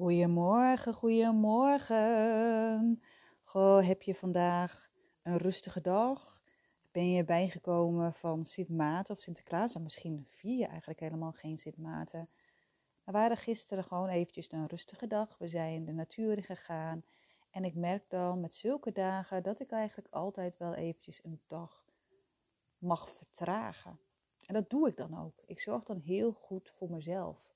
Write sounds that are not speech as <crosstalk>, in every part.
Goedemorgen, goedemorgen. Goh, heb je vandaag een rustige dag? Ben je bijgekomen van Sint Maarten of Sinterklaas? En misschien vier je eigenlijk helemaal geen Sint Maarten. We waren gisteren gewoon eventjes een rustige dag. We zijn de natuur in gegaan. En ik merk dan met zulke dagen dat ik eigenlijk altijd wel eventjes een dag mag vertragen. En dat doe ik dan ook. Ik zorg dan heel goed voor mezelf.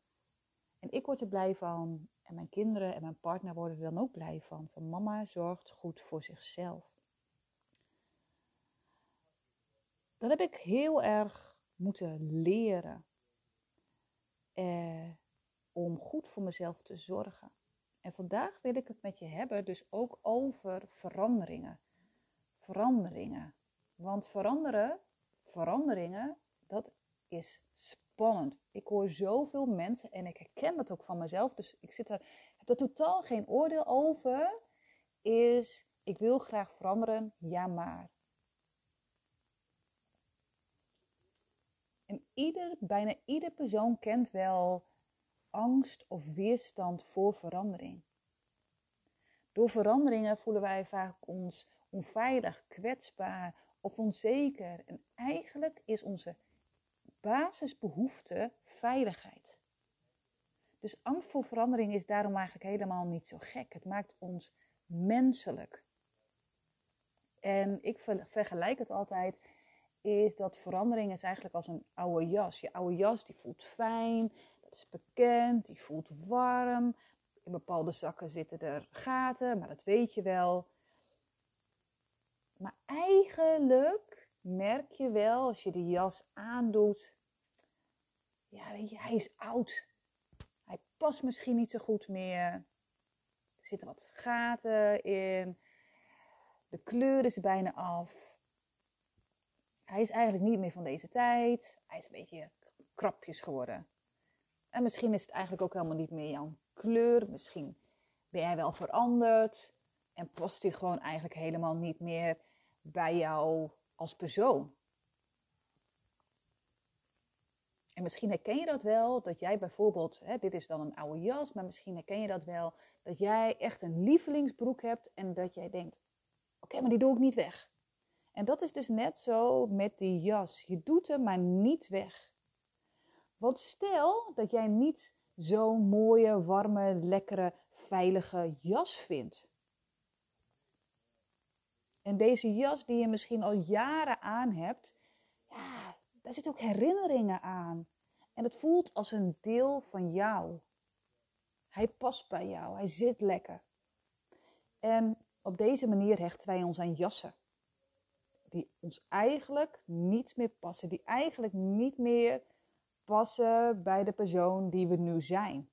En ik word er blij van. En mijn kinderen en mijn partner worden er dan ook blij van. Van mama zorgt goed voor zichzelf. Dat heb ik heel erg moeten leren. Eh, om goed voor mezelf te zorgen. En vandaag wil ik het met je hebben, dus ook over veranderingen. Veranderingen. Want veranderen, veranderingen, dat is spannend. Ik hoor zoveel mensen en ik herken dat ook van mezelf. Dus ik zit er, heb er totaal geen oordeel over. Is ik wil graag veranderen, ja maar. En ieder, bijna ieder persoon kent wel angst of weerstand voor verandering. Door veranderingen voelen wij vaak ons onveilig, kwetsbaar of onzeker. En eigenlijk is onze basisbehoefte veiligheid. Dus angst voor verandering is daarom eigenlijk helemaal niet zo gek. Het maakt ons menselijk. En ik vergelijk het altijd, is dat verandering is eigenlijk als een oude jas. Je oude jas die voelt fijn, dat is bekend, die voelt warm. In bepaalde zakken zitten er gaten, maar dat weet je wel. Maar eigenlijk merk je wel als je die jas aandoet, ja, weet je, hij is oud. Hij past misschien niet zo goed meer. Er zitten wat gaten in. De kleur is bijna af. Hij is eigenlijk niet meer van deze tijd. Hij is een beetje krapjes geworden. En misschien is het eigenlijk ook helemaal niet meer jouw kleur. Misschien ben jij wel veranderd. En past hij gewoon eigenlijk helemaal niet meer bij jou als persoon. En misschien herken je dat wel, dat jij bijvoorbeeld, hè, dit is dan een oude jas, maar misschien herken je dat wel, dat jij echt een lievelingsbroek hebt en dat jij denkt, oké, maar die doe ik niet weg. En dat is dus net zo met die jas. Je doet hem maar niet weg. Want stel dat jij niet zo'n mooie, warme, lekkere, veilige jas vindt. En deze jas die je misschien al jaren aan hebt, ja, daar zitten ook herinneringen aan. En het voelt als een deel van jou. Hij past bij jou, hij zit lekker. En op deze manier hechten wij ons aan jassen. Die ons eigenlijk niet meer passen. Die eigenlijk niet meer passen bij de persoon die we nu zijn.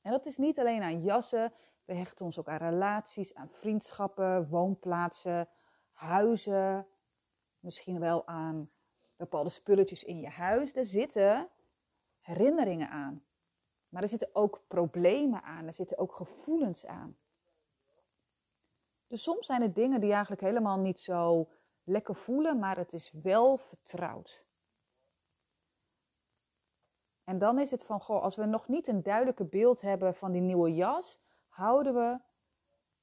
En dat is niet alleen aan jassen. We hechten ons ook aan relaties, aan vriendschappen, woonplaatsen, huizen. Misschien wel aan bepaalde spulletjes in je huis. Daar zitten herinneringen aan. Maar er zitten ook problemen aan. Er zitten ook gevoelens aan. Dus soms zijn het dingen die eigenlijk helemaal niet zo lekker voelen, maar het is wel vertrouwd. En dan is het van, goh, als we nog niet een duidelijke beeld hebben van die nieuwe jas, houden we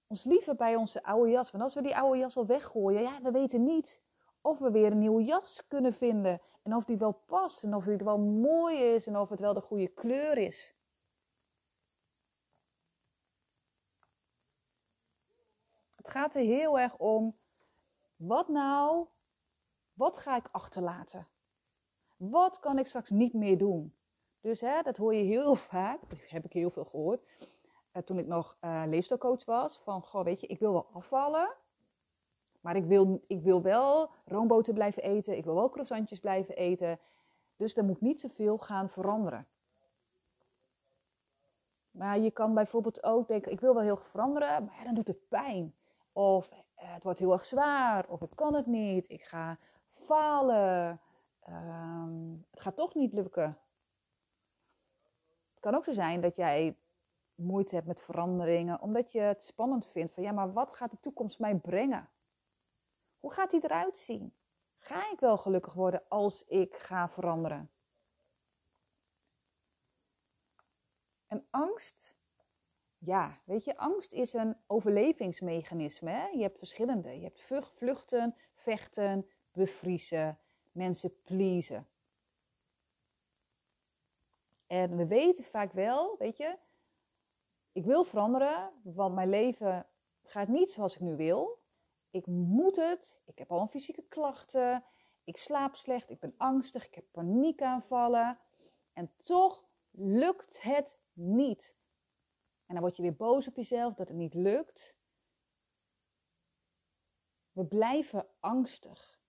ons liever bij onze oude jas. Want als we die oude jas al weggooien, ja, we weten niet of we weer een nieuwe jas kunnen vinden. En of die wel past en of die wel mooi is en of het wel de goede kleur is. Het gaat er heel erg om, wat nou, wat ga ik achterlaten? Wat kan ik straks niet meer doen? Dus hè, dat hoor je heel <laughs> vaak, dat heb ik heel veel gehoord, toen ik nog uh, leefstijlcoach was. Van, goh, weet je, ik wil wel afvallen, maar ik wil, ik wil wel roomboter blijven eten, ik wil wel croissantjes blijven eten. Dus er moet niet zoveel gaan veranderen. Maar je kan bijvoorbeeld ook denken, ik wil wel heel veranderen, maar ja, dan doet het pijn. Of uh, het wordt heel erg zwaar, of ik kan het niet, ik ga falen, um, het gaat toch niet lukken. Het kan ook zo zijn dat jij moeite hebt met veranderingen, omdat je het spannend vindt van ja, maar wat gaat de toekomst mij brengen? Hoe gaat die eruit zien? Ga ik wel gelukkig worden als ik ga veranderen? En angst, ja, weet je, angst is een overlevingsmechanisme. Hè? Je hebt verschillende. Je hebt vluchten, vechten, bevriezen, mensen pleasen. En we weten vaak wel, weet je, ik wil veranderen, want mijn leven gaat niet zoals ik nu wil. Ik moet het, ik heb al een fysieke klachten, ik slaap slecht, ik ben angstig, ik heb paniekaanvallen. En toch lukt het niet. En dan word je weer boos op jezelf dat het niet lukt. We blijven angstig.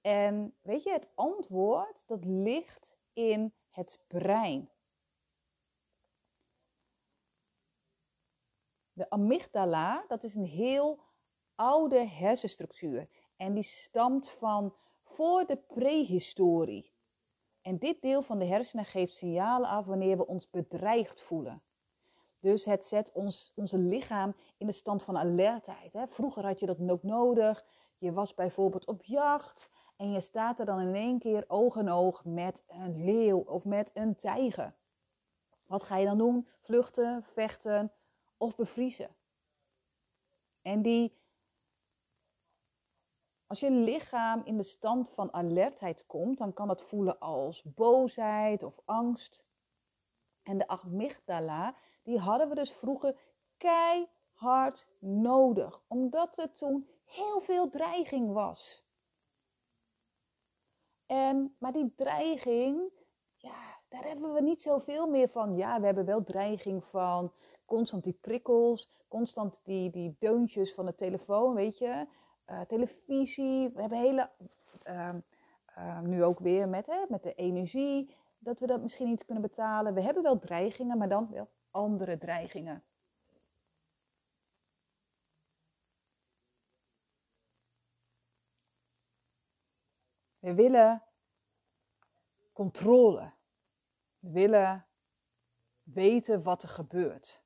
En weet je, het antwoord dat ligt in het brein. De amygdala, dat is een heel oude hersenstructuur. En die stamt van voor de prehistorie. En dit deel van de hersenen geeft signalen af wanneer we ons bedreigd voelen. Dus het zet ons, onze lichaam in de stand van alertheid. Hè. Vroeger had je dat ook nodig. Je was bijvoorbeeld op jacht en je staat er dan in één keer oog in oog met een leeuw of met een tijger. Wat ga je dan doen? Vluchten, vechten of bevriezen. En die, als je lichaam in de stand van alertheid komt, dan kan dat voelen als boosheid of angst. En de amygdala, die hadden we dus vroeger keihard nodig, omdat er toen heel veel dreiging was. En, maar die dreiging, hebben we niet zoveel meer van. Ja, we hebben wel dreiging van constant die prikkels, constant die, die deuntjes van de telefoon, weet je. Uh, televisie, we hebben hele, uh, uh, nu ook weer met, hè, met de energie, dat we dat misschien niet kunnen betalen. We hebben wel dreigingen, maar dan wel andere dreigingen. We willen controle. Willen weten wat er gebeurt.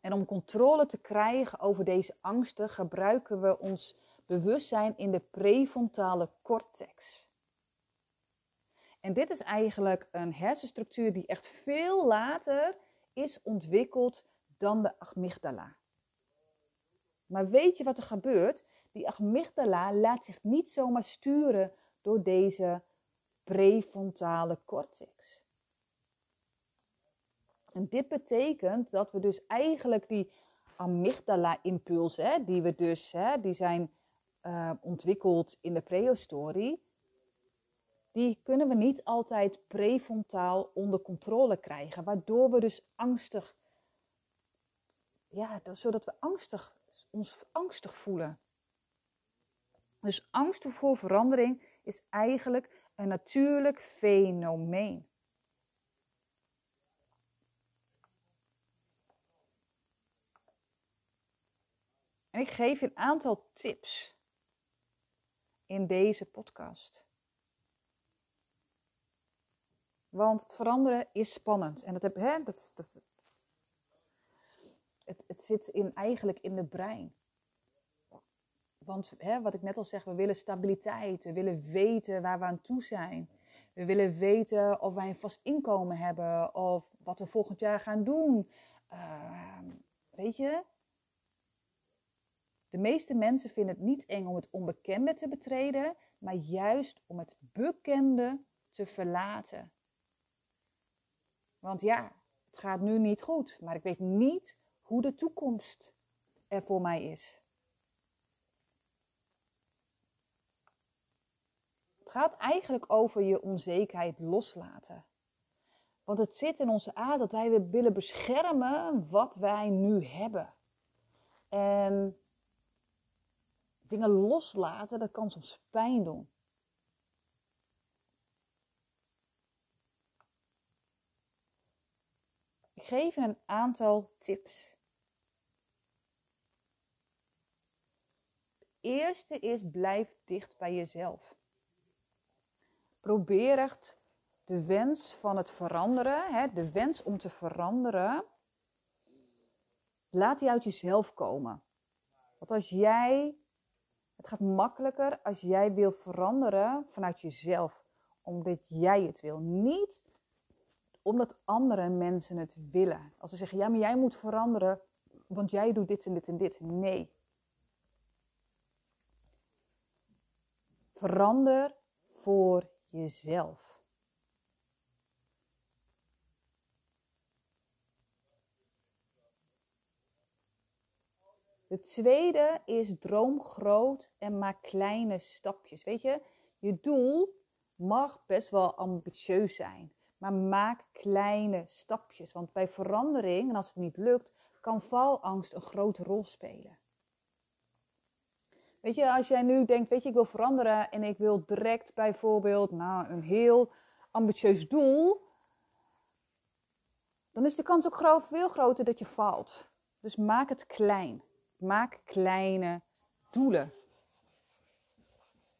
En om controle te krijgen over deze angsten gebruiken we ons bewustzijn in de prefrontale cortex. En dit is eigenlijk een hersenstructuur die echt veel later is ontwikkeld dan de amygdala. Maar weet je wat er gebeurt? Die amygdala laat zich niet zomaar sturen door deze prefrontale cortex. En dit betekent dat we dus eigenlijk die amygdala-impulsen, die we dus, hè, die zijn uh, ontwikkeld in de prehistorie, die kunnen we niet altijd prefrontaal onder controle krijgen, waardoor we dus angstig, ja, zodat we angstig, ons angstig voelen. Dus angst voor verandering is eigenlijk een natuurlijk fenomeen. En ik geef je een aantal tips in deze podcast. Want veranderen is spannend. En dat heb, hè, dat, dat, het, het zit in, eigenlijk in de brein. Want hè, wat ik net al zeg, we willen stabiliteit. We willen weten waar we aan toe zijn. We willen weten of wij een vast inkomen hebben. Of wat we volgend jaar gaan doen. Uh, weet je? De meeste mensen vinden het niet eng om het onbekende te betreden. Maar juist om het bekende te verlaten. Want ja, het gaat nu niet goed, maar ik weet niet hoe de toekomst er voor mij is. Het gaat eigenlijk over je onzekerheid loslaten. Want het zit in onze aard dat wij willen beschermen wat wij nu hebben. En dingen loslaten, dat kan soms pijn doen. Ik geef een aantal tips. Eerste is blijf dicht bij jezelf. Probeer echt de wens van het veranderen, hè, de wens om te veranderen, laat die uit jezelf komen. Want als jij, het gaat makkelijker als jij wil veranderen vanuit jezelf, omdat jij het wil. Niet omdat andere mensen het willen. Als ze zeggen, ja, maar jij moet veranderen, want jij doet dit en dit en dit. Nee. Verander voor jezelf. De tweede is droom groot en maak kleine stapjes. Weet je, je doel mag best wel ambitieus zijn, maar maak kleine stapjes. Want bij verandering, en als het niet lukt, kan valangst een grote rol spelen. Weet je, als jij nu denkt, weet je, ik wil veranderen en ik wil direct bijvoorbeeld nou, een heel ambitieus doel, dan is de kans ook veel groter dat je faalt. Dus maak het klein. Maak kleine doelen.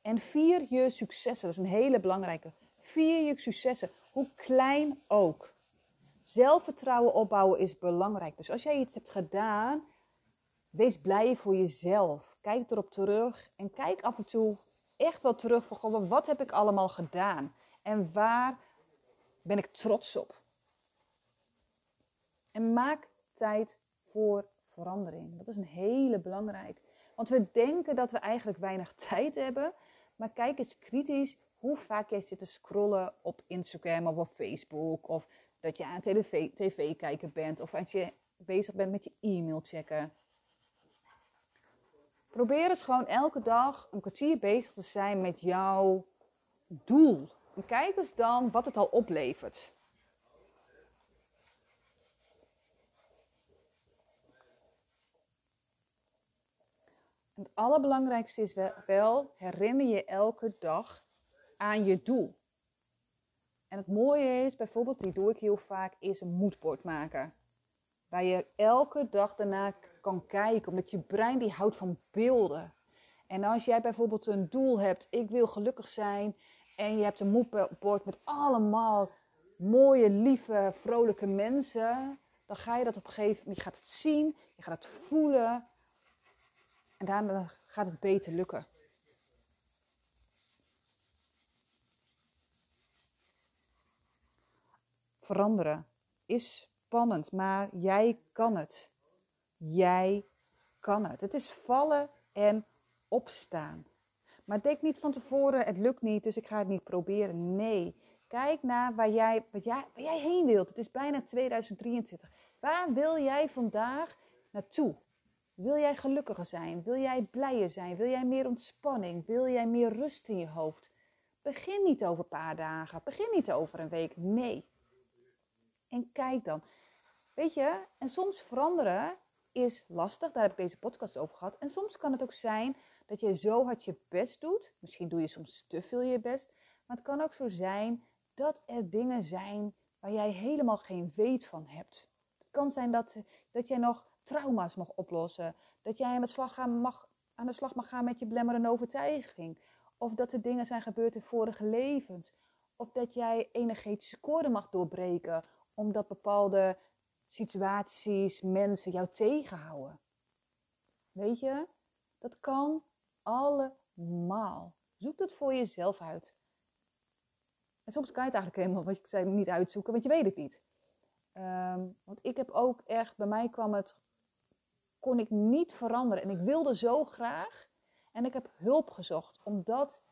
En vier je successen. Dat is een hele belangrijke. Vier je successen, hoe klein ook. Zelfvertrouwen opbouwen is belangrijk. Dus als jij iets hebt gedaan, wees blij voor jezelf. Kijk erop terug en kijk af en toe echt wel terug van wat heb ik allemaal gedaan en waar ben ik trots op. En maak tijd voor verandering. Dat is een hele belangrijke. Want we denken dat we eigenlijk weinig <laughs> tijd hebben, maar kijk eens kritisch hoe vaak jij zit te scrollen op Instagram of op Facebook. Of dat je aan tv, tv kijken bent. Of als je bezig bent met je e-mail checken. Probeer eens gewoon elke dag een kwartier bezig te zijn met jouw doel. En kijk eens dan wat het al oplevert. het allerbelangrijkste is wel, herinner je elke dag aan je doel. En het mooie is, bijvoorbeeld, die doe ik heel vaak, is een moodboard maken. Waar je elke dag daarna kan kijken, omdat je brein die houdt van beelden. En als jij bijvoorbeeld een doel hebt, ik wil gelukkig zijn, en je hebt een moodboard met allemaal mooie, lieve, vrolijke mensen, dan ga je dat op een gegeven moment, je gaat het zien, je gaat het voelen, en daarna gaat het beter lukken. Veranderen is spannend, maar jij kan het. Jij kan het. Het is vallen en opstaan. Maar denk niet van tevoren, het lukt niet, dus ik ga het niet proberen. Nee, kijk naar waar jij, waar jij, waar jij heen wilt. Het is bijna 2023. Waar wil jij vandaag naartoe? Wil jij gelukkiger zijn? Wil jij blijer zijn? Wil jij meer ontspanning? Wil jij meer rust in je hoofd? Begin niet over een paar dagen. Begin niet over een week. Nee. En kijk dan. Weet je, en soms veranderen is lastig. Daar heb ik deze podcast over gehad. En soms kan het ook zijn dat je zo hard je best doet. Misschien doe je soms te veel je best. Maar het kan ook zo zijn dat er dingen zijn waar jij helemaal geen weet van hebt. Het kan zijn dat, dat jij nog trauma's mag oplossen. Dat jij aan de slag, gaan mag, aan de slag mag gaan met je belemmerende overtuiging. Of dat er dingen zijn gebeurd in vorige levens. Of dat jij energetische koorden mag doorbreken. Omdat bepaalde situaties, mensen jou tegenhouden. Weet je, dat kan allemaal. Zoek het voor jezelf uit. En soms kan je het eigenlijk helemaal, wat ik zei, niet uitzoeken, want je weet het niet. Ehm, want ik heb ook echt, bij mij kwam het kon ik niet veranderen. En ik wilde zo graag. En ik heb hulp gezocht, omdat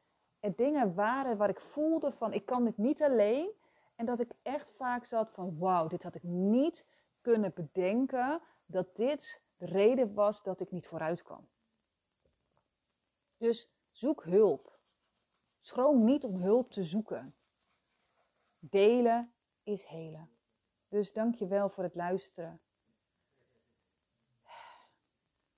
er dingen waren waar ik voelde van ik kan dit niet alleen. En dat ik echt vaak zat van wauw, dit had ik niet kunnen bedenken. Dat dit de reden was dat ik niet vooruit kwam. Dus zoek hulp. Schroom niet om hulp te zoeken. Delen is helen. Dus dank je wel voor het luisteren.